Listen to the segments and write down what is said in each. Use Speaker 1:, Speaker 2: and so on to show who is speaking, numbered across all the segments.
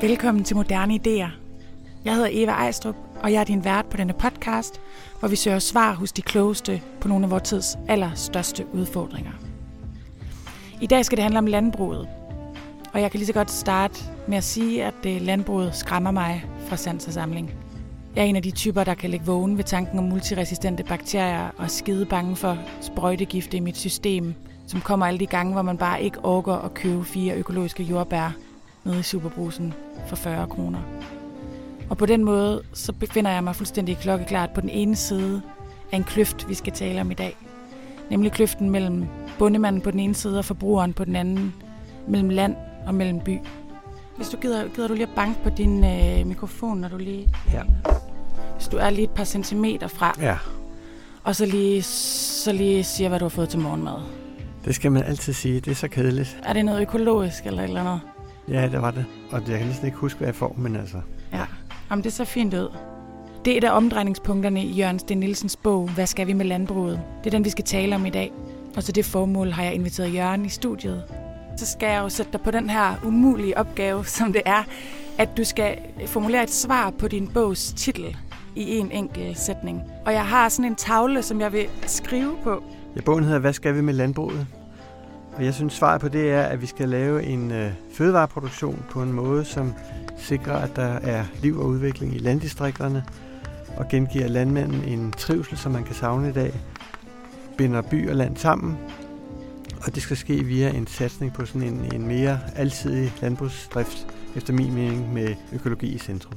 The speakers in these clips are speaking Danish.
Speaker 1: Velkommen til Moderne Ideer. Jeg hedder Eva Ejstrup, og jeg er din vært på denne podcast, hvor vi søger svar hos de klogeste på nogle af vores tids allerstørste udfordringer. I dag skal det handle om landbruget, og jeg kan lige så godt starte med at sige, at det landbruget skræmmer mig fra sans og samling. Jeg er en af de typer, der kan lægge vågen ved tanken om multiresistente bakterier og skide bange for sprøjtegifte i mit system, som kommer alle de gange, hvor man bare ikke orker at købe fire økologiske jordbær nede i Superbrusen for 40 kroner. Og på den måde, så befinder jeg mig fuldstændig klokkeklart på den ene side af en kløft, vi skal tale om i dag. Nemlig kløften mellem bondemanden på den ene side og forbrugeren på den anden, mellem land og mellem by. Hvis du gider, gider du lige at banke på din øh, mikrofon, når du lige...
Speaker 2: Ja.
Speaker 1: Hvis du er lige et par centimeter fra,
Speaker 2: Ja,
Speaker 1: og så lige, så lige siger, hvad du har fået til morgenmad.
Speaker 2: det skal man altid sige. Det er så kedeligt.
Speaker 1: Er det noget økologisk eller et eller andet?
Speaker 2: Ja, det var det. Og jeg kan næsten ikke huske, hvad jeg får, men altså...
Speaker 1: Ja, Jamen, det ser fint ud. Det er et af omdrejningspunkterne i Jørgen Sten Nielsens bog, Hvad skal vi med landbruget? Det er den, vi skal tale om i dag. Og til det formål har jeg inviteret Jørgen i studiet. Så skal jeg jo sætte dig på den her umulige opgave, som det er, at du skal formulere et svar på din bogs titel i en enkelt sætning. Og jeg har sådan en tavle, som jeg vil skrive på.
Speaker 2: Ja, bogen hedder Hvad skal vi med landbruget? Og jeg synes, svaret på det er, at vi skal lave en øh, fødevareproduktion på en måde, som sikrer, at der er liv og udvikling i landdistrikterne, og gengiver landmanden en trivsel, som man kan savne i dag, binder by og land sammen, og det skal ske via en satsning på sådan en, en mere alsidig landbrugsdrift, efter min mening med økologi i centrum.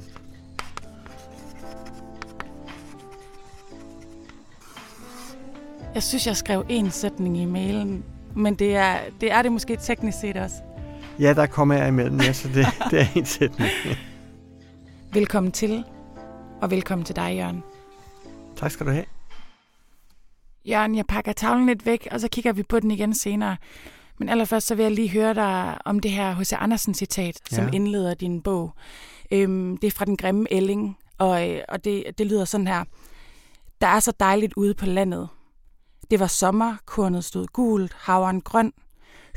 Speaker 1: Jeg synes, jeg skrev en sætning i mailen, men det er det, er det måske teknisk set også.
Speaker 2: Ja, der kommer jeg imellem, ja, så det, det er en sætning.
Speaker 1: Velkommen til, og velkommen til dig, Jørgen.
Speaker 2: Tak skal du have.
Speaker 1: Jørgen, jeg pakker tavlen lidt væk, og så kigger vi på den igen senere. Men allerførst så vil jeg lige høre dig om det her H.C. Andersen-citat, som
Speaker 2: Ja.
Speaker 1: indleder din bog. Øhm, det er fra Den Grimme Ælling, og, øh, og det, det lyder sådan her. Der er så dejligt ude på landet. Det var sommer, kornet stod gult, havren grøn.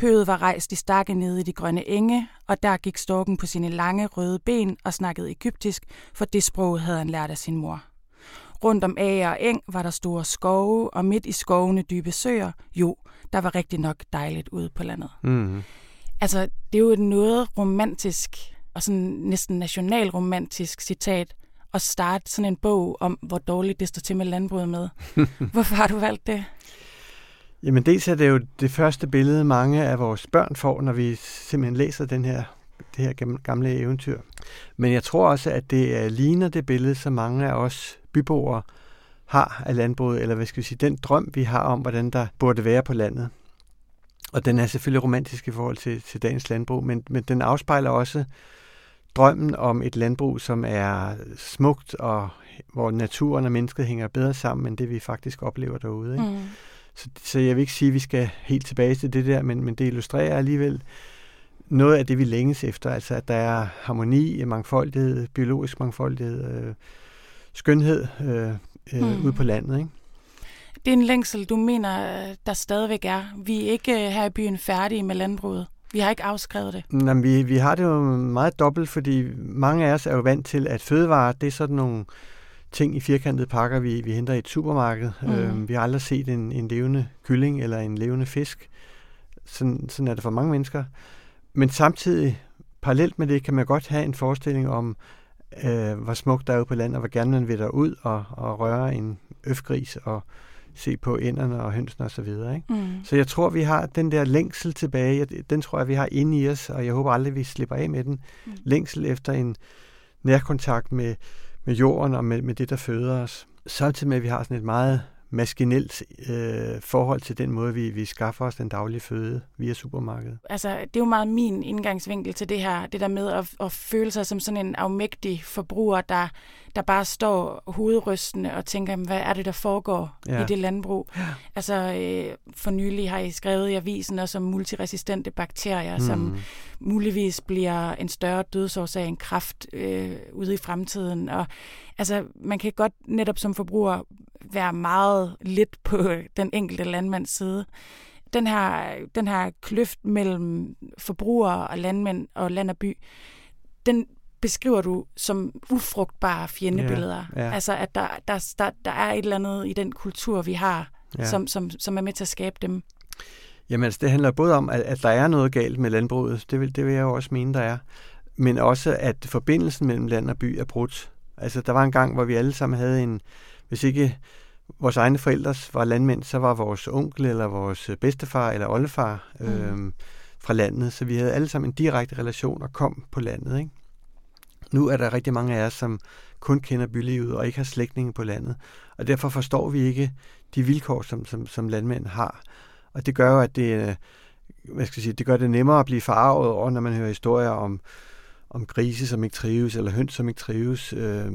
Speaker 1: Høet var rejst i stakke nede i de grønne enge, og der gik storken på sine lange røde ben og snakkede egyptisk, for det sprog havde han lært af sin mor. Rundt om ager og eng var der store skove, og midt i skovene dybe søer. Jo, der var rigtig nok dejligt ude på landet.
Speaker 2: Mm.
Speaker 1: Altså, det er jo et noget romantisk og sådan næsten nationalromantisk citat at starte sådan en bog om, hvor dårligt det står til med landbruget med. Hvorfor har du valgt det?
Speaker 2: Jamen dels er det jo det første billede, mange af vores børn får, når vi simpelthen læser den her, det her gam- gamle eventyr. Men jeg tror også, at det er, ligner det billede, som mange af os byboere har af landbruget, eller hvad skal vi sige, den drøm, vi har om, hvordan der burde være på landet. Og den er selvfølgelig romantisk i forhold til, til dagens landbrug, men, men den afspejler også drømmen om et landbrug, som er smukt, og hvor naturen og mennesket hænger bedre sammen, end det vi faktisk oplever derude. Ikke?
Speaker 1: Mm.
Speaker 2: Så, så jeg vil ikke sige, at vi skal helt tilbage til det der, men, men det illustrerer alligevel noget af det, vi længes efter. Altså, at der er harmoni, mangfoldighed, biologisk mangfoldighed, øh, skønhed øh, øh,
Speaker 1: Mm.
Speaker 2: ude på landet. Ikke?
Speaker 1: Det er en længsel, du mener, der stadigvæk er. Vi er ikke øh, her i byen færdige med landbruget. Vi har ikke afskrevet det.
Speaker 2: Jamen, vi, vi har det jo meget dobbelt, fordi mange af os er jo vant til, at fødevarer, det er sådan nogle ting i firkantede pakker, vi, vi henter i et supermarked. Mm. Øh, vi har aldrig set en, en levende kylling eller en levende fisk. Sådan, sådan er det for mange mennesker. Men samtidig, parallelt med det, kan man godt have en forestilling om, øh, hvor smukt der er ude på landet, og hvor gerne man vil derud og, og røre en øfgris og se på ænderne og hønsene osv. Ikke?
Speaker 1: Mm.
Speaker 2: Så jeg tror, vi har den der længsel tilbage, den tror jeg, vi har inde i os, og jeg håber aldrig, vi slipper af med den.
Speaker 1: Mm.
Speaker 2: Længsel efter en nærkontakt med, med jorden og med, med det, der føder os. Samtidig med, at vi har sådan et meget maskinelt øh, forhold til den måde, vi, vi skaffer os den daglige føde via supermarkedet.
Speaker 1: Altså, det er jo meget min indgangsvinkel til det her. Det der med at, at føle sig som sådan en afmægtig forbruger, der, der bare står hovedrystende og tænker, "Jamen, hvad er det, der foregår ja. I det landbrug? Ja. Altså, øh, for nylig har I skrevet i avisen også om multiresistente bakterier, mm. som muligvis bliver en større dødsårsag end kræft øh, ude i fremtiden. Og altså, man kan godt netop som forbruger være meget lidt på den enkelte landmands side. Den her, den her kløft mellem forbrugere og landmænd og land og by, den beskriver du som ufrugtbare fjendebilleder.
Speaker 2: Ja, ja.
Speaker 1: Altså, at der, der, der, der er et eller andet i den kultur, vi har,
Speaker 2: Ja.
Speaker 1: som, som, som er med til at skabe dem.
Speaker 2: Jamen, altså, det handler både om, at, at der er noget galt med landbruget. Det vil, det vil jeg jo også mene, der er. Men også, at forbindelsen mellem land og by er brudt. Altså, der var en gang, hvor vi alle sammen havde en... Hvis ikke vores egne forældre var landmænd, så var vores onkel eller vores bedstefar eller oldefar
Speaker 1: Mm.
Speaker 2: øh, fra landet. Så vi havde alle sammen en direkte relation og kom på landet. Ikke? Nu er der rigtig mange af os, som kun kender bylivet og ikke har slægtninge på landet. Og derfor forstår vi ikke de vilkår, som, som, som landmænd har. Og det gør jo, at det, øh, hvad skal jeg sige, det gør det nemmere at blive forarvet over, når man hører historier om, om grise, som ikke trives, eller høns, som ikke trives, øh,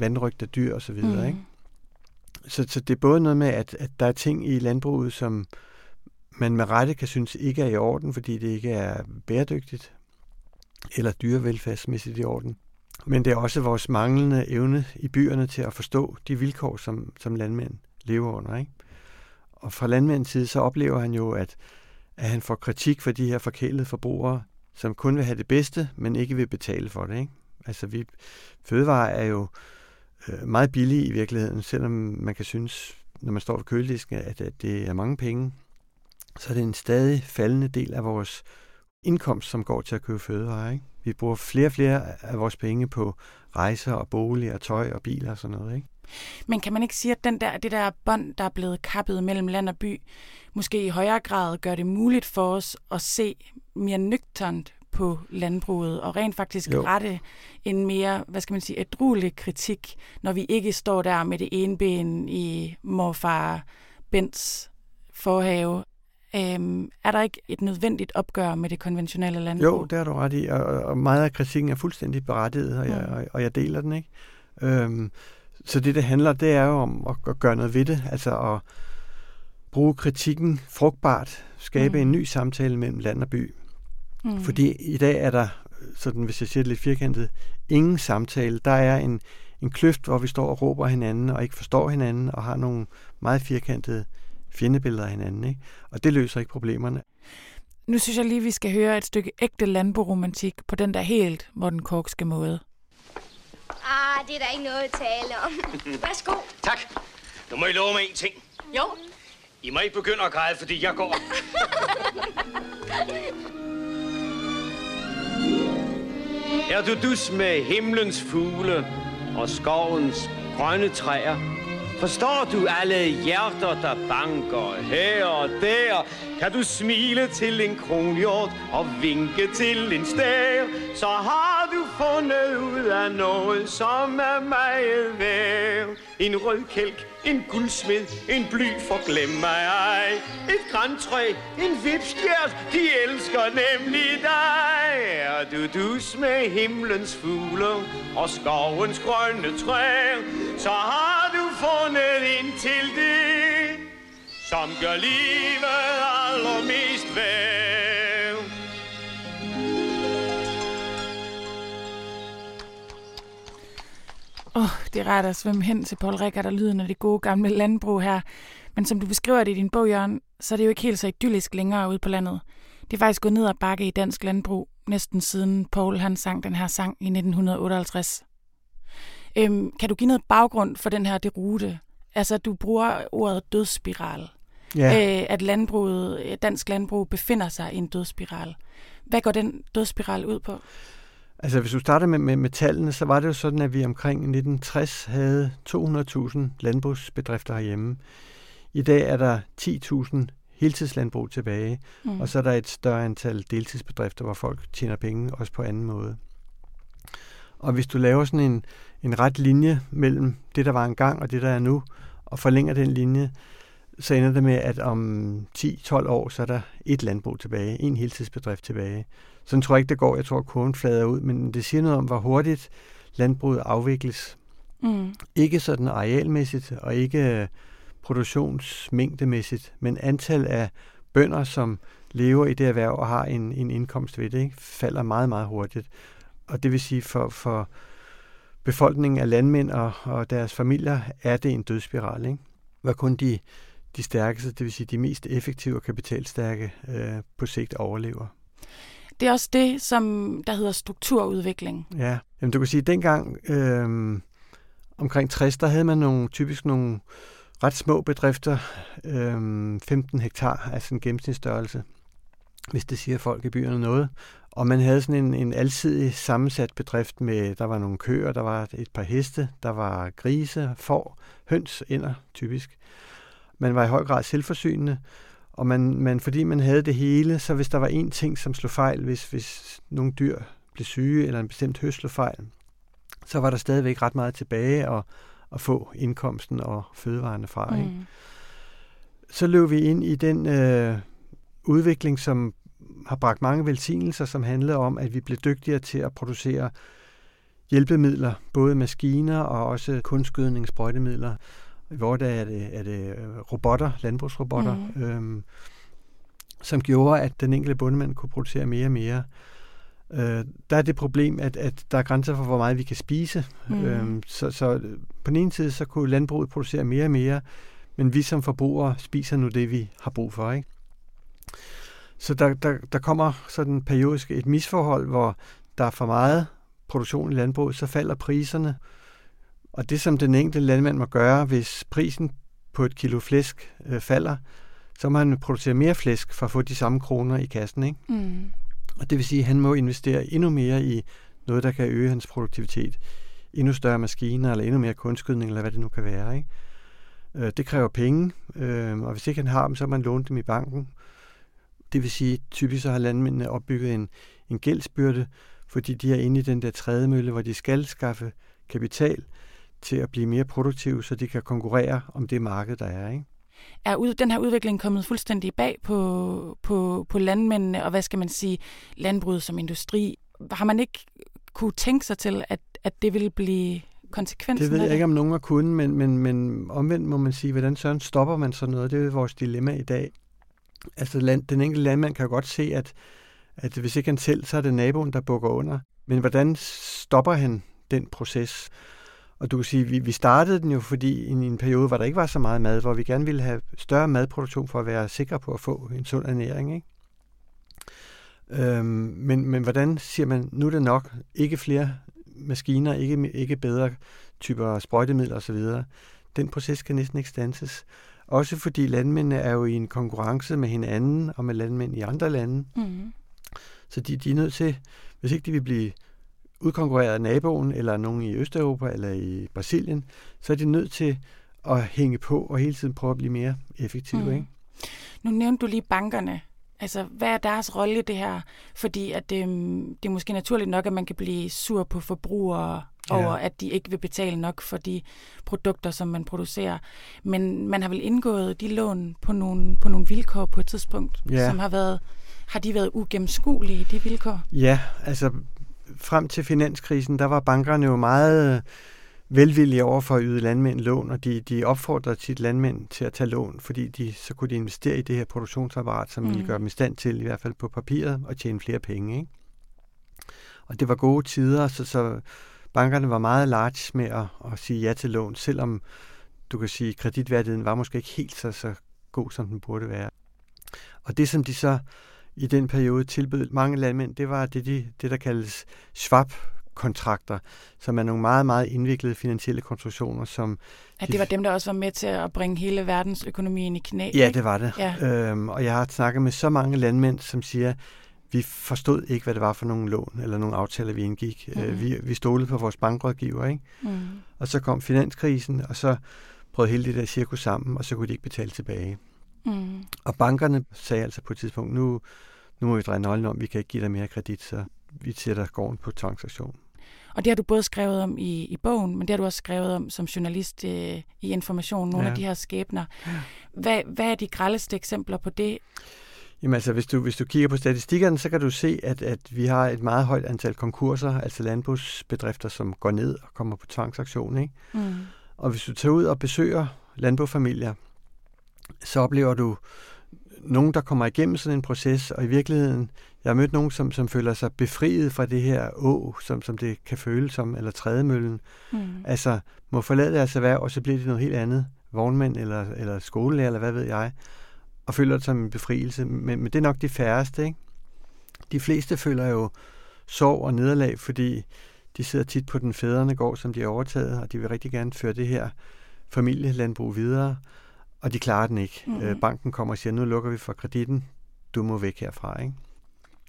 Speaker 2: vandrygte dyr osv. Mm. Ikke? Så, så det er både noget med, at, at der er ting i landbruget, som man med rette kan synes ikke er i orden, fordi det ikke er bæredygtigt eller dyrevelfærdsmæssigt i orden. Men det er også vores manglende evne i byerne til at forstå de vilkår, som, som landmænd lever under. Ikke? Og fra landmændens side, så oplever han jo, at, at han får kritik for de her forkælede forbrugere, som kun vil have det bedste, men ikke vil betale for det. Ikke? Altså, vi, fødevarer er jo øh, meget billige i virkeligheden, selvom man kan synes, når man står ved køledisken, at, at det er mange penge, så er det en stadig faldende del af vores indkomst, som går til at købe fødevarer. Ikke? Vi bruger flere og flere af vores penge på rejser og bolig og tøj og biler og sådan noget. Ikke?
Speaker 1: Men kan man ikke sige, at den der, det der bånd, der er blevet kappet mellem land og by, måske i højere grad gør det muligt for os at se mere nøgternt på landbruget og rent faktisk
Speaker 2: Jo.
Speaker 1: rette en mere, hvad skal man sige, ædruelig kritik, når vi ikke står der med det ene ben i morfar Bents forhave. Øhm, er der ikke et nødvendigt opgør med det konventionelle landbrug?
Speaker 2: Jo, det har du ret i, og, og meget af kritikken er fuldstændig berettiget, og jeg,
Speaker 1: Mm.
Speaker 2: og, og jeg deler den ikke. Øhm, så det, det handler, det er jo om at, at gøre noget ved det, altså at bruge kritikken frugtbart, skabe
Speaker 1: Mm.
Speaker 2: en ny samtale mellem land og by.
Speaker 1: mm.
Speaker 2: Fordi i dag er der, sådan hvis jeg siger det lidt firkantet, ingen samtale. Der er en, en kløft, hvor vi står og råber hinanden og ikke forstår hinanden og har nogle meget firkantede fjendebilleder af hinanden. Ikke? Og det løser ikke problemerne.
Speaker 1: Nu synes jeg lige, vi skal høre et stykke ægte landboromantik på den der helt Morten Korkske måde.
Speaker 3: Ah, det er der ikke noget at tale om. Værsgo.
Speaker 4: Tak. Nu må I love mig en ting.
Speaker 3: Jo.
Speaker 4: I må ikke begynde at græde, fordi jeg går. Er du dus med himlens fugle og skovens grønne træer? Forstår du alle hjerter, der banker her og der? Kan du smile til en kronhjort og vinke til en stær? Så har du fundet ud af noget, som er meget værd. En rød kælk, en guldsmed, en bly for glem mig ej. Et græntræ, en vipstjert, de elsker nemlig dig. Er du dus med himlens fugle og skovens grønne træer, så har du fundet ind til det, som gør livet allermest
Speaker 1: det er rart at svømme hen til Paul Rickard og lyden af det gode gamle landbrug her. Men som du beskriver det i din bog, Jørgen, så er det jo ikke helt så idyllisk længere ude på landet. Det er faktisk gået ned ad bakke i dansk landbrug, næsten siden Paul han sang den her sang i 1958. Øhm, kan du give noget baggrund for den her derute? Altså, du bruger ordet dødsspiral.
Speaker 2: Ja.
Speaker 1: Øh, at landbruget, øh, dansk landbrug befinder sig i en dødsspiral. Hvad går den dødsspiral ud på?
Speaker 2: Altså hvis du starter med, med, med tallene, så var det jo sådan, at vi omkring 1960 havde 200.000 landbrugsbedrifter herhjemme. I dag er der 10.000 heltidslandbrug tilbage, mm. og så er der et større antal deltidsbedrifter, hvor folk tjener penge også på anden måde. Og hvis du laver sådan en, en ret linje mellem det, der var engang og det, der er nu, og forlænger den linje, så ender det med, at om 10-12 år, så er der et landbrug tilbage, en heltidsbedrift tilbage. Sådan tror jeg ikke, det går. Jeg tror, at kurven flader ud, men det siger noget om, hvor hurtigt landbruget afvikles.
Speaker 1: Mm.
Speaker 2: Ikke sådan arealmæssigt, og ikke øh, produktionsmængdemæssigt, men antal af bønder, som lever i det erhverv og har en, en indkomst ved det, ikke, falder meget, meget hurtigt. Og det vil sige, for, for befolkningen af landmænd og, og deres familier, er det en dødsspiral. Ikke? Hvor kun de, de stærkeste, det vil sige de mest effektive og kapitalstærke, øh, på sigt overlever.
Speaker 1: Det er også det, som der hedder strukturudvikling.
Speaker 2: Ja, Jamen, du kan sige, at dengang øh, omkring 60, der havde man nogle, typisk nogle ret små bedrifter, øh, 15 hektar, altså en gennemsnitsstørrelse, hvis det siger folk i byerne noget. Og man havde sådan en, en alsidig sammensat bedrift med, der var nogle køer, der var et par heste, der var grise, får, høns, ender typisk. Man var i høj grad selvforsynende, og man, man, fordi man havde det hele, så hvis der var en ting, som slog fejl, hvis, hvis nogle dyr blev syge, eller en bestemt høst slog fejl, så var der stadigvæk ret meget tilbage at, at få indkomsten og fødevarene fra. Mm. Ikke? Så løb vi ind i den øh, udvikling, som har bragt mange velsignelser, som handlede om, at vi blev dygtigere til at producere hjælpemidler, både maskiner og også kunstgødning, sprøjtemidler. I vores dag er det, er det øh, robotter, landbrugsrobotter, mm. øhm, som gjorde, at den enkelte bondemand kunne producere mere og mere. Øh, der er det problem, at, at der er grænser for, hvor meget vi kan spise. Mm. Øhm, så, så på den ene side, så kunne landbruget producere mere og mere, men vi som forbrugere spiser nu det, vi har brug for. Ikke? Så der, der, der kommer sådan periodisk et misforhold, hvor der er for meget produktion i landbruget, så falder priserne. Og det, som den enkelte landmand må gøre, hvis prisen på et kilo flæsk øh, falder, så må han producere mere flæsk for at få de samme kroner i kassen. Ikke? Mm. Og det vil sige, at han må investere endnu mere i noget, der kan øge hans produktivitet. Endnu større maskiner, eller endnu mere kunstskydning, eller hvad det nu kan være. Ikke? Øh, det kræver penge, øh, og hvis ikke han har dem, så må man låne dem i banken. Det vil sige, typisk så har landmændene opbygget en, en gældsbyrde, fordi de er inde i den der tredje mølle, hvor de skal skaffe kapital til at blive mere produktive, så de kan konkurrere om det marked, der er. Ikke?
Speaker 1: Er ud, den her udvikling kommet fuldstændig bag på, på, på landmændene, og hvad skal man sige, landbruget som industri? Har man ikke kunne tænke sig til, at, at det ville blive konsekvensen
Speaker 2: Det ved jeg ikke, om nogen har kunnet, men, men, men omvendt må man sige, hvordan sådan stopper man sådan noget? Det er vores dilemma i dag. Altså land, den enkelte landmand kan godt se, at, at hvis ikke han selv, så er det naboen, der bukker under. Men hvordan stopper han den proces? Og du kan sige, vi, vi startede den jo, fordi i en periode, hvor der ikke var så meget mad, hvor vi gerne ville have større madproduktion for at være sikre på at få en sund ernæring. Ikke? Øhm, men, men hvordan siger man, nu er det nok, ikke flere maskiner, ikke, ikke bedre typer sprøjtemidler osv. Den proces kan næsten ikke stanses. Også fordi landmændene er jo i en konkurrence med hinanden og med landmænd i andre lande. Mm. Så de, de er nødt til, hvis ikke de vil blive udkonkurreret af naboen, eller nogen i Østeuropa, eller i Brasilien, så er de nødt til at hænge på og hele tiden prøve at blive mere effektive. Mm. Ikke?
Speaker 1: Nu nævnte du lige bankerne. Altså, hvad er deres rolle i det her? Fordi at, øhm, det er måske naturligt nok, at man kan blive sur på forbrugere ja. over, at de ikke vil betale nok for de produkter, som man producerer. Men man har vel indgået de lån på nogle, på nogle vilkår på et tidspunkt, ja. som har været har de været ugennemskuelige, de vilkår?
Speaker 2: Ja, altså frem til finanskrisen, der var bankerne jo meget velvillige over for at yde landmænd lån, og de, de opfordrede tit landmænd til at tage lån, fordi de, så kunne de investere i det her produktionsapparat, som mm. ville gøre dem i stand til, i hvert fald på papiret, at tjene flere penge. Ikke? Og det var gode tider, så, så bankerne var meget large med at, at sige ja til lån, selvom du kan sige, kreditværdigheden var måske ikke helt så, så god, som den burde være. Og det, som de så i den periode tilbød mange landmænd, det var det, de, det der kaldes swap-kontrakter, som er nogle meget, meget indviklede finansielle konstruktioner, som...
Speaker 1: Ja, det var dem, der også var med til at bringe hele verdensøkonomien i knæ.
Speaker 2: Ja, det var det. Ja. Øhm, og jeg har snakket med så mange landmænd, som siger, vi forstod ikke, hvad det var for nogle lån eller nogle aftaler, vi indgik. Mm. vi, vi stolede på vores bankrådgiver, ikke? Mm. Og så kom finanskrisen, og så brød hele det der cirkus sammen, og så kunne de ikke betale tilbage. Mm. Og bankerne sagde altså på et tidspunkt, nu, nu må vi dreje nøglen om, vi kan ikke give dig mere kredit, så vi sætter gården på transaktion.
Speaker 1: Og det har du både skrevet om i, i bogen, men det har du også skrevet om som journalist øh, i Information, nogle ja. af de her skæbner. Hvad, hvad er de grældeste eksempler på det?
Speaker 2: Jamen altså, hvis du, hvis du kigger på statistikkerne, så kan du se, at, at vi har et meget højt antal konkurser, altså landbrugsbedrifter, som går ned og kommer på tvangsaktion. Ikke? Mm. Og hvis du tager ud og besøger landbrugsfamilier, så oplever du nogen, der kommer igennem sådan en proces, og i virkeligheden, jeg har mødt nogen, som, som føler sig befriet fra det her å, som, som det kan føles som, eller trædemøllen. Mm. Altså, må forlade deres erhverv, og så bliver det noget helt andet. Vognmænd, eller, eller skolelærer, eller hvad ved jeg og føler det som en befrielse. Men, men det er nok de færreste, ikke? De fleste føler jo sorg og nederlag, fordi de sidder tit på den fædrende gård, som de har overtaget, og de vil rigtig gerne føre det her familielandbrug videre, og de klarer den ikke. Mm-hmm. Banken kommer og siger, nu lukker vi for kreditten, du må væk herfra. Ikke?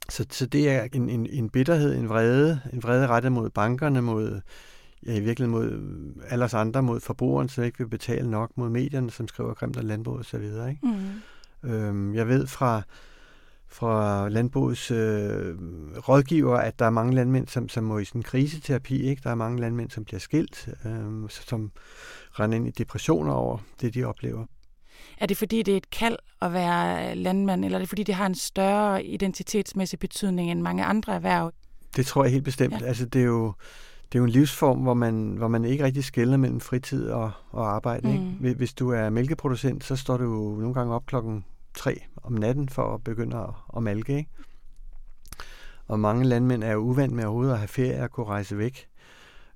Speaker 2: Så, så det er en, en, en bitterhed, en vrede, en vrede rettet mod bankerne, mod ja, i virkeligheden mod alle os andre, mod forbrugeren, som ikke vil betale nok, mod medierne, som skriver grimt af landbruget osv. Ikke? Mm. Øhm, jeg ved fra, fra landbrugets øh, rådgiver, at der er mange landmænd, som, som må i sådan en kriseterapi. Ikke? Der er mange landmænd, som bliver skilt, øh, som render ind i depressioner over det, de oplever.
Speaker 1: Er det fordi, det er et kald at være landmand, eller er det fordi, det har en større identitetsmæssig betydning end mange andre erhverv?
Speaker 2: Det tror jeg helt bestemt. Ja. Altså, det er jo det er jo en livsform, hvor man, hvor man ikke rigtig skiller mellem fritid og, og arbejde. Mm. Ikke? Hvis du er mælkeproducent, så står du nogle gange op klokken 3 om natten for at begynde at, at malke. Ikke? Og mange landmænd er jo uvant med overhovedet at have ferie og kunne rejse væk.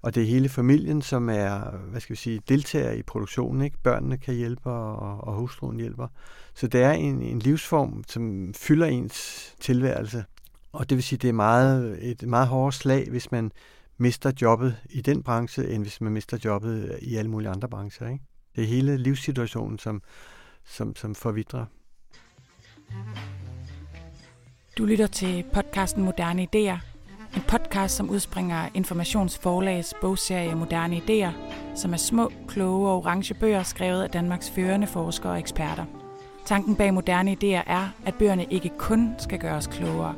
Speaker 2: Og det er hele familien, som er, hvad skal vi sige, deltager i produktionen. Ikke? Børnene kan hjælpe, og, og hustruen hjælper. Så det er en, en livsform, som fylder ens tilværelse. Og det vil sige, det er meget, et meget hårdt slag, hvis man mister jobbet i den branche, end hvis man mister jobbet i alle mulige andre brancher. Ikke? Det er hele livssituationen, som, som, som forvidrer.
Speaker 1: Du lytter til podcasten Moderne Ideer en podcast, som udspringer Informationsforlags bogserie Moderne Ideer, som er små, kloge og orange bøger skrevet af Danmarks førende forskere og eksperter. Tanken bag Moderne Ideer er, at bøgerne ikke kun skal gøre os klogere,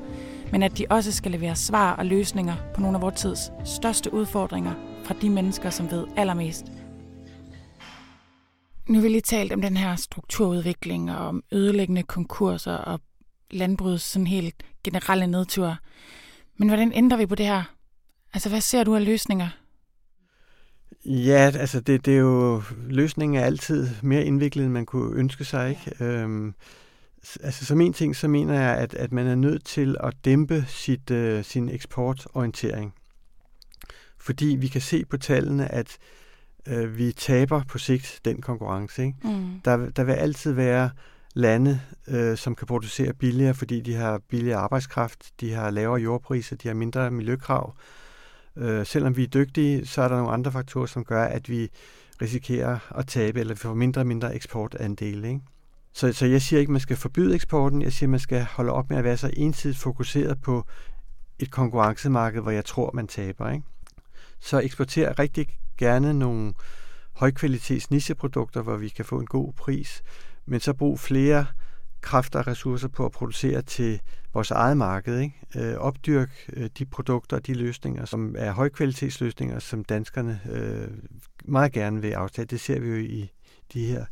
Speaker 1: men at de også skal levere svar og løsninger på nogle af vores tids største udfordringer fra de mennesker, som ved allermest. Nu har vi lige talt om den her strukturudvikling og om ødelæggende konkurser og landbrugets sådan helt generelle nedtur. Men hvordan ændrer vi på det her? Altså, hvad ser du af løsninger?
Speaker 2: Ja, altså det, det er jo, løsningen er altid mere indviklet, end man kunne ønske sig, ikke? Øhm, altså som en ting, så mener jeg, at, at man er nødt til at dæmpe sit, øh, sin eksportorientering. Fordi vi kan se på tallene, at øh, vi taber på sigt den konkurrence. Ikke? Mm. Der, der vil altid være lande, øh, som kan producere billigere, fordi de har billigere arbejdskraft, de har lavere jordpriser, de har mindre miljøkrav. Øh, selvom vi er dygtige, så er der nogle andre faktorer, som gør, at vi risikerer at tabe, eller vi får mindre og mindre eksportandele. Ikke? Så, så jeg siger ikke, at man skal forbyde eksporten. Jeg siger, at man skal holde op med at være så ensidigt fokuseret på et konkurrencemarked, hvor jeg tror, man taber. Ikke? Så eksporter rigtig gerne nogle højkvalitets nicheprodukter, hvor vi kan få en god pris, men så brug flere kræfter og ressourcer på at producere til vores eget marked. Ikke? Øh, opdyrk øh, de produkter og de løsninger, som er højkvalitetsløsninger, som danskerne øh, meget gerne vil aftage. Det ser vi jo i de her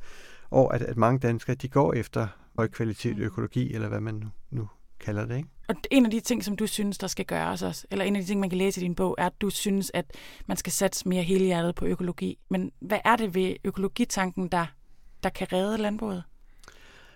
Speaker 2: år, at, at mange danskere de går efter højkvalitet mm. økologi, eller hvad man nu, nu kalder det. Ikke?
Speaker 1: Og en af de ting, som du synes, der skal gøres også, eller en af de ting, man kan læse i din bog, er, at du synes, at man skal satse mere helhjertet på økologi. Men hvad er det ved økologitanken, der, der kan redde landbruget?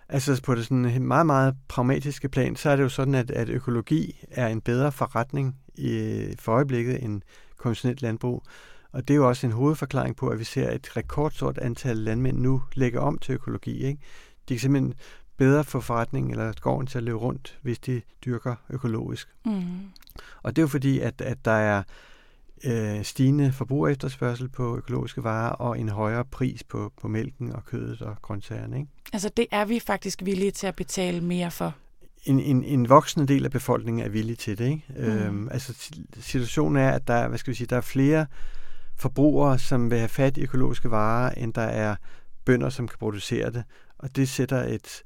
Speaker 2: Altså på det sådan meget, meget pragmatiske plan, så er det jo sådan, at, at økologi er en bedre forretning i, for øjeblikket end konventionelt landbrug. Og det er jo også en hovedforklaring på, at vi ser et rekordstort antal landmænd nu lægge om til økologi. Ikke? De kan simpelthen bedre få forretningen eller gården til at løbe rundt, hvis de dyrker økologisk. Mm. Og det er jo fordi, at, at der er øh, stigende forbrugerefterspørgsel på økologiske varer og en højere pris på, på mælken og kødet og grøntsagerne. Ikke?
Speaker 1: Altså det er vi faktisk villige til at betale mere for?
Speaker 2: En, en, en voksende del af befolkningen er villig til det. Ikke? Mm. Øhm, altså situationen er, at der, hvad skal vi sige, der er flere forbrugere, som vil have fat i økologiske varer, end der er bønder, som kan producere det. Og det sætter et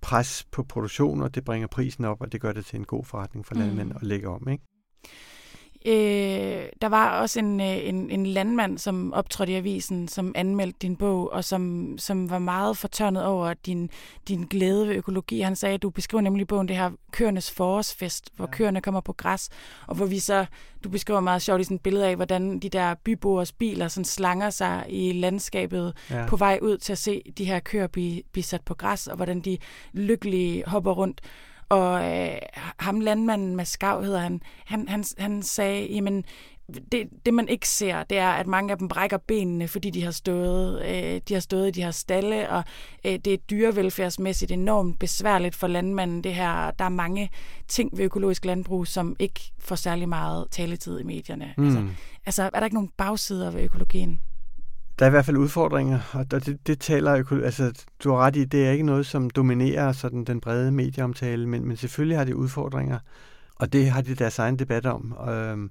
Speaker 2: pres på produktion, og det bringer prisen op, og det gør det til en god forretning for landmænd mm. at lægge om. Ikke?
Speaker 1: Øh, der var også en, øh, en, en landmand, som optrådte i avisen, som anmeldte din bog, og som, som var meget fortørnet over din, din glæde ved økologi. Han sagde, at du beskriver nemlig i bogen det her køernes forårsfest, hvor ja. køerne kommer på græs, og hvor vi så, du beskriver meget sjovt i sådan et billede af, hvordan de der byboers biler sådan slanger sig i landskabet ja. på vej ud til at se de her køer blive, blive sat på græs, og hvordan de lykkelige hopper rundt. Og øh, ham landmanden Maskav hedder han, han, han, han sagde, jamen det, det man ikke ser, det er, at mange af dem brækker benene, fordi de har stået, øh, de har stået i de her stalle, og øh, det er dyrevelfærdsmæssigt enormt besværligt for landmanden. Det her, der er mange ting ved økologisk landbrug, som ikke får særlig meget taletid i medierne. Mm. Altså, altså, er der ikke nogen bagsider ved økologien?
Speaker 2: Der er i hvert fald udfordringer, og det, det taler altså, du har ret i, det er ikke noget, som dominerer sådan den brede medieomtale, men, men selvfølgelig har det udfordringer, og det har de deres egen debat om. Øhm,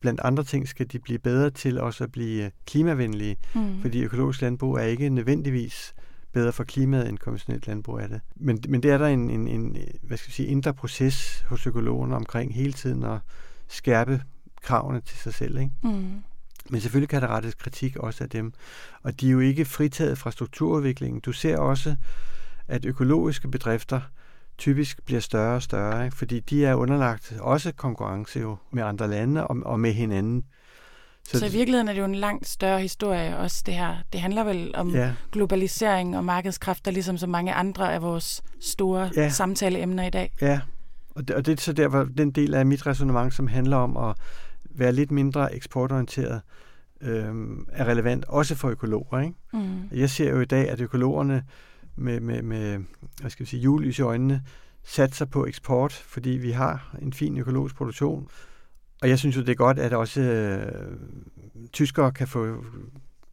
Speaker 2: blandt andre ting skal de blive bedre til også at blive klimavenlige, mm. fordi økologisk landbrug er ikke nødvendigvis bedre for klimaet end konventionelt landbrug er det. Men, men det er der en, en, en hvad skal jeg sige, indre proces hos økologerne omkring hele tiden at skærpe kravene til sig selv. Ikke? Mm. Men selvfølgelig kan der rettes kritik også af dem. Og de er jo ikke fritaget fra strukturudviklingen. Du ser også, at økologiske bedrifter typisk bliver større og større, ikke? fordi de er underlagt også konkurrence jo med andre lande og, og med hinanden.
Speaker 1: Så, så i virkeligheden er det jo en langt større historie også det her. Det handler vel om ja. globalisering og markedskræfter, ligesom så mange andre af vores store ja. samtaleemner i dag.
Speaker 2: Ja, og det, og det er så der, hvor den del af mit resonemang, som handler om at være lidt mindre eksportorienteret, øh, er relevant også for økologer. Ikke? Mm. Jeg ser jo i dag, at økologerne med, med, med hvad skal vi sige, julelys i øjnene satser på eksport, fordi vi har en fin økologisk produktion. Og jeg synes jo, det er godt, at også øh, tyskere kan få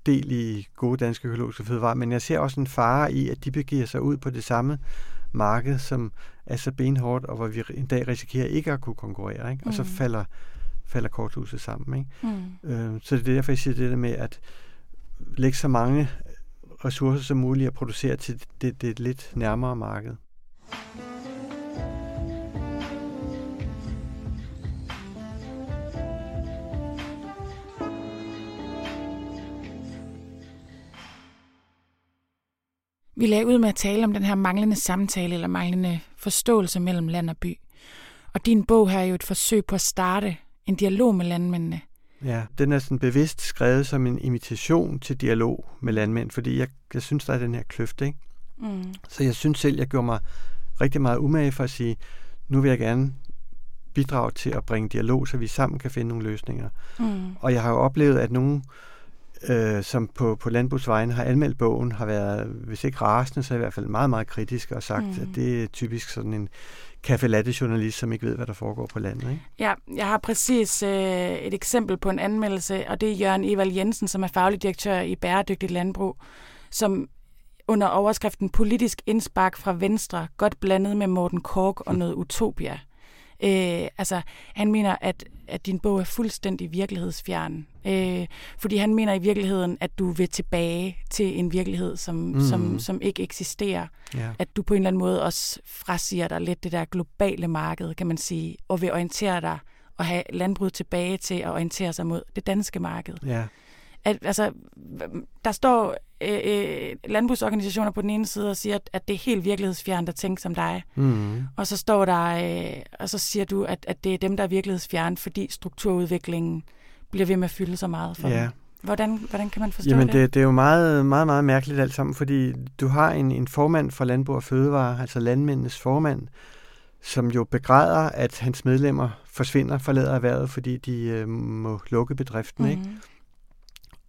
Speaker 2: del i gode danske økologiske fødevarer, men jeg ser også en fare i, at de begiver sig ud på det samme marked, som er så benhårdt, og hvor vi en dag risikerer ikke at kunne konkurrere. Ikke? Og så mm. falder falder korthuset sammen. Ikke? Mm. Øh, så det er derfor, jeg siger det der med at lægge så mange ressourcer som muligt at producere til det, det lidt nærmere marked.
Speaker 1: Vi lagde ud med at tale om den her manglende samtale eller manglende forståelse mellem land og by. Og din bog her er jo et forsøg på at starte en dialog med landmændene.
Speaker 2: Ja, den er sådan bevidst skrevet som en invitation til dialog med landmænd, fordi jeg, jeg synes, der er den her kløft, ikke? Mm. Så jeg synes selv, jeg gjorde mig rigtig meget umage for at sige, nu vil jeg gerne bidrage til at bringe dialog, så vi sammen kan finde nogle løsninger. Mm. Og jeg har jo oplevet, at nogen, øh, som på, på landbrugsvejen har anmeldt bogen, har været, hvis ikke rasende, så i hvert fald meget, meget kritisk og sagt, mm. at det er typisk sådan en café latte journalist, som ikke ved, hvad der foregår på landet. Ikke?
Speaker 1: Ja, jeg har præcis øh, et eksempel på en anmeldelse, og det er Jørgen Evald Jensen, som er faglig direktør i Bæredygtigt Landbrug, som under overskriften Politisk indspark fra Venstre, godt blandet med Morten Kork og noget utopia. Øh, altså, han mener, at, at din bog er fuldstændig virkelighedsfjern. Øh, fordi han mener i virkeligheden, at du vil tilbage til en virkelighed, som, mm. som, som ikke eksisterer. Yeah. At du på en eller anden måde også frasiger dig lidt det der globale marked, kan man sige, og vil orientere dig og have landbruget tilbage til at orientere sig mod det danske marked.
Speaker 2: Yeah
Speaker 1: at, altså, der står øh, øh, landbrugsorganisationer på den ene side og siger, at, at det er helt virkelighedsfjernt at tænke som dig. Mm. Og så står der, øh, og så siger du, at, at det er dem, der er virkelighedsfjernt, fordi strukturudviklingen bliver ved med at fylde så meget for ja. dem. Hvordan, hvordan kan man forstå
Speaker 2: Jamen,
Speaker 1: det?
Speaker 2: det? Det er jo meget, meget, meget mærkeligt alt sammen, fordi du har en, en formand for Landbrug og Fødevare, altså landmændenes formand, som jo begræder, at hans medlemmer forsvinder, forlader erhvervet, fordi de øh, må lukke bedriften. Mm. Ikke?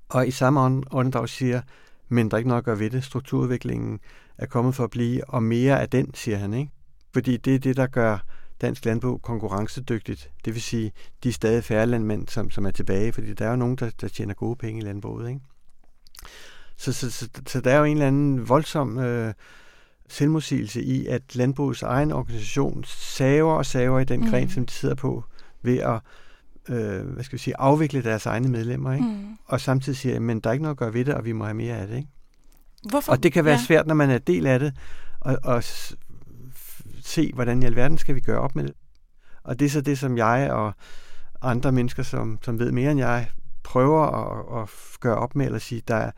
Speaker 2: Og i samme åndedrag siger, men der er ikke noget at gøre ved det. Strukturudviklingen er kommet for at blive, og mere af den, siger han. ikke. Fordi det er det, der gør dansk landbrug konkurrencedygtigt. Det vil sige, de er stadig færre landmænd, som, som er tilbage, fordi der er jo nogen, der, der tjener gode penge i landbruget. Ikke? Så, så, så, så der er jo en eller anden voldsom øh, selvmodsigelse i, at landbrugets egen organisation saver og saver i den gren, mm. som de sidder på, ved at øh, hvad skal vi sige, afvikle deres egne medlemmer, ikke? Mm. og samtidig siger, men der er ikke noget at gøre ved det, og vi må have mere af det. Ikke?
Speaker 1: Hvorfor?
Speaker 2: Og det kan være ja. svært, når man er del af det, og, og se, hvordan i alverden skal vi gøre op med det. Og det er så det, som jeg og andre mennesker, som, som ved mere end jeg, prøver at, at gøre op med, eller sige, der,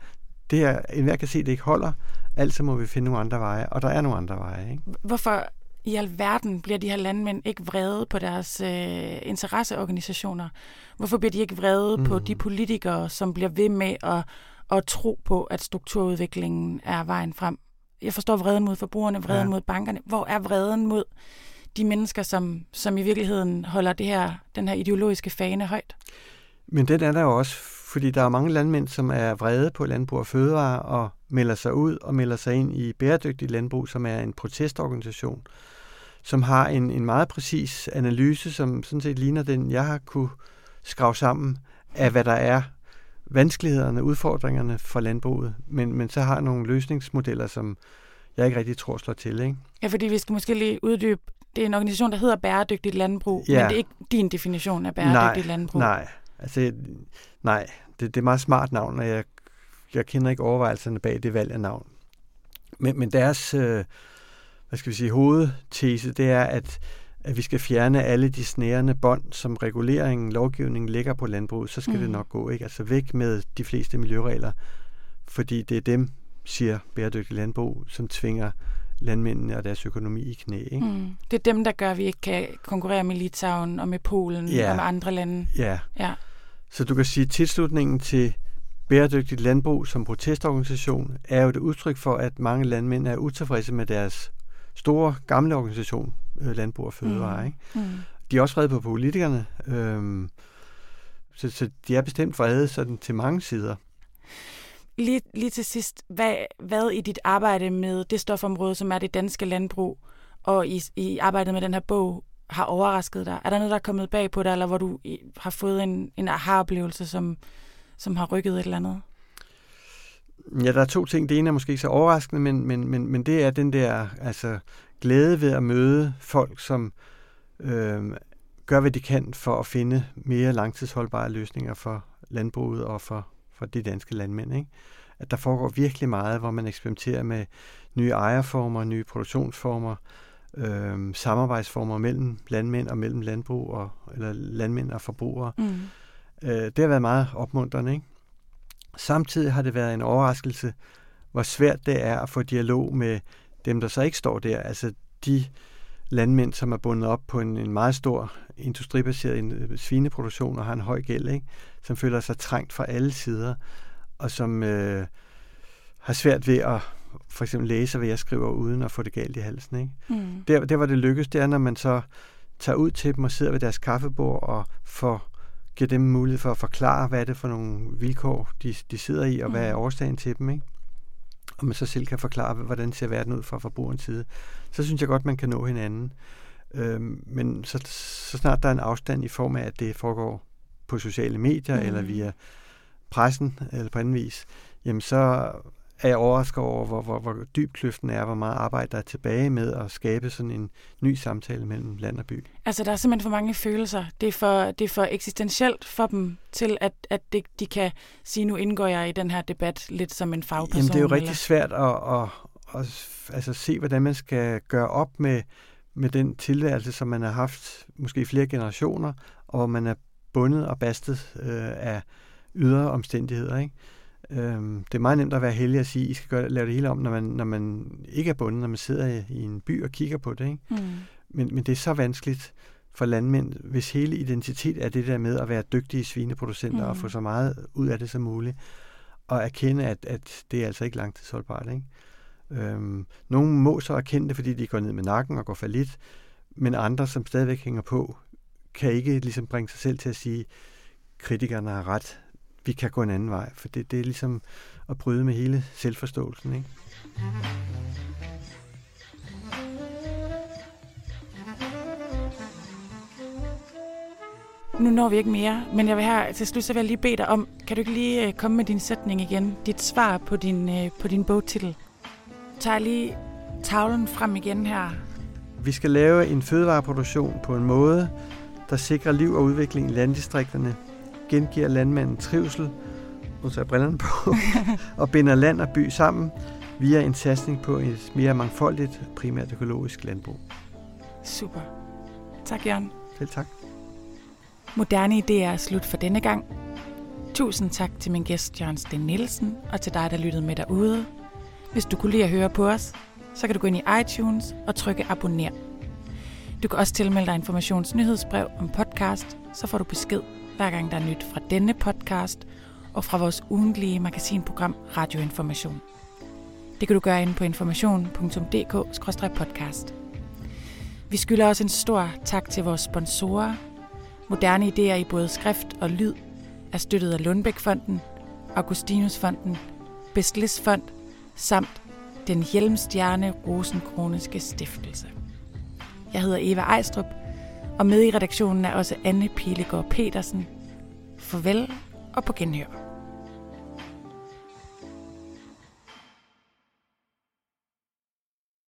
Speaker 2: det her, enhver kan se, det ikke holder, altså må vi finde nogle andre veje, og der er nogle andre veje. Ikke?
Speaker 1: Hvorfor i alverden bliver de her landmænd ikke vrede på deres øh, interesseorganisationer? Hvorfor bliver de ikke vrede mm. på de politikere, som bliver ved med at, at tro på, at strukturudviklingen er vejen frem? Jeg forstår vreden mod forbrugerne, vreden ja. mod bankerne. Hvor er vreden mod de mennesker, som, som i virkeligheden holder det her, den her ideologiske fane højt.
Speaker 2: Men den er der jo også, fordi der er mange landmænd, som er vrede på Landbrug og Fødevare og melder sig ud og melder sig ind i Bæredygtig Landbrug, som er en protestorganisation, som har en, en meget præcis analyse, som sådan set ligner den, jeg har kunne skrave sammen af, hvad der er vanskelighederne, udfordringerne for landbruget, men, men så har nogle løsningsmodeller, som jeg ikke rigtig tror slår til. Ikke?
Speaker 1: Ja, fordi vi skal måske lige uddybe, det er en organisation, der hedder Bæredygtigt Landbrug, ja. men det er ikke din definition af bæredygtigt
Speaker 2: nej,
Speaker 1: landbrug.
Speaker 2: Nej, altså, nej det, det er et meget smart navn, og jeg, jeg kender ikke overvejelserne bag det valg af navn. Men, men deres øh, hvad skal vi sige, hovedtese, det er, at at vi skal fjerne alle de snærende bånd, som reguleringen, lovgivningen lægger på landbruget, så skal mm. det nok gå. Ikke? Altså væk med de fleste miljøregler, fordi det er dem, siger bæredygtig landbrug, som tvinger landmændene og deres økonomi i knæ. Ikke? Mm.
Speaker 1: Det er dem, der gør, at vi ikke kan konkurrere med Litauen og med Polen ja. og med andre lande.
Speaker 2: Ja. ja. Så du kan sige, at tilslutningen til bæredygtigt landbrug som protestorganisation er jo et udtryk for, at mange landmænd er utilfredse med deres store gamle organisation, øh, Landbrug og Fødevare. Mm. Ikke? Mm. De er også vrede på politikerne, øh, så, så de er bestemt vrede sådan til mange sider.
Speaker 1: Lige, lige til sidst, hvad, hvad i dit arbejde med det stofområde, som er det danske landbrug, og i, i arbejdet med den her bog, har overrasket dig? Er der noget, der er kommet bag på dig, eller hvor du har fået en, en aha-oplevelse, som, som har rykket et eller andet?
Speaker 2: Ja, der er to ting. Det ene er måske ikke så overraskende, men, men, men, men det er den der altså, glæde ved at møde folk, som øh, gør, hvad de kan for at finde mere langtidsholdbare løsninger for landbruget og for, for de danske landmænd. Ikke? At der foregår virkelig meget, hvor man eksperimenterer med nye ejerformer, nye produktionsformer, øh, samarbejdsformer mellem landmænd og mellem landbrug, og, eller landmænd og forbrugere. Mm. Øh, det har været meget opmuntrende. Ikke? Samtidig har det været en overraskelse, hvor svært det er at få dialog med dem, der så ikke står der. Altså de landmænd, som er bundet op på en, en meget stor industribaseret øh, svineproduktion og har en høj gæld, ikke? som føler sig trængt fra alle sider, og som øh, har svært ved at for eksempel læse, hvad jeg skriver, uden at få det galt i halsen. Ikke? Mm. Der, der, hvor det lykkes, det er, når man så tager ud til dem og sidder ved deres kaffebord og får giver dem mulighed for at forklare, hvad er det for nogle vilkår, de, de sidder i, og hvad er mm. årsagen til dem, ikke? Og man så selv kan forklare, hvordan ser verden ud fra forbrugerens side. Så synes jeg godt, man kan nå hinanden. Øhm, men så, så snart der er en afstand i form af, at det foregår på sociale medier, mm. eller via pressen, eller på anden vis, jamen så er jeg overrasket over, hvor, hvor, hvor dyb kløften er, hvor meget arbejde der er tilbage med at skabe sådan en ny samtale mellem land og by.
Speaker 1: Altså, der er simpelthen for mange følelser. Det er for, det er for eksistentielt for dem til, at, at det, de kan sige, nu indgår jeg i den her debat lidt som en fagperson.
Speaker 2: Jamen, det er jo rigtig eller? svært at, at, at, altså, se, hvordan man skal gøre op med, med den tilværelse, som man har haft måske flere generationer, og hvor man er bundet og bastet øh, af ydre omstændigheder, ikke? Øhm, det er meget nemt at være heldig at sige, at I skal gøre, lave det hele om, når man, når man ikke er bundet, når man sidder i, i en by og kigger på det. Ikke? Mm. Men, men det er så vanskeligt for landmænd, hvis hele identitet er det der med at være dygtige svineproducenter mm. og få så meget ud af det som muligt, og erkende, at, at det er altså ikke langtidsholdbart. Ikke? Øhm, nogle må så erkende det, fordi de går ned med nakken og går for lidt, men andre, som stadigvæk hænger på, kan ikke ligesom bringe sig selv til at sige, kritikerne har ret, vi kan gå en anden vej, for det, det er ligesom at bryde med hele selvforståelsen. Ikke?
Speaker 1: Nu når vi ikke mere, men jeg vil her til slut så vil jeg lige bede dig om, kan du ikke lige øh, komme med din sætning igen? Dit svar på din, øh, på din bogtitel. Tag lige tavlen frem igen her.
Speaker 2: Vi skal lave en fødevareproduktion på en måde, der sikrer liv og udvikling i landdistrikterne gengiver landmanden trivsel, nu tager brillerne på, og binder land og by sammen via en satsning på et mere mangfoldigt, primært økologisk landbrug.
Speaker 1: Super. Tak, Jørgen.
Speaker 2: Selv tak.
Speaker 1: Moderne idéer er slut for denne gang. Tusind tak til min gæst Jørgen Sten Nielsen, og til dig, der lyttede med derude. Hvis du kunne lide at høre på os, så kan du gå ind i iTunes og trykke abonner. Du kan også tilmelde dig informations nyhedsbrev om podcast, så får du besked hver gang der er nyt fra denne podcast og fra vores ugentlige magasinprogram Radioinformation. Det kan du gøre inde på information.dk-podcast. Vi skylder også en stor tak til vores sponsorer. Moderne idéer i både skrift og lyd er støttet af Lundbækfonden, Augustinusfonden, Bestlis Fond samt den Hjelmstjerne Rosenkroniske Stiftelse. Jeg hedder Eva Ejstrup, og med i redaktionen er også Anne Pilegaard Petersen. Farvel og på genhør.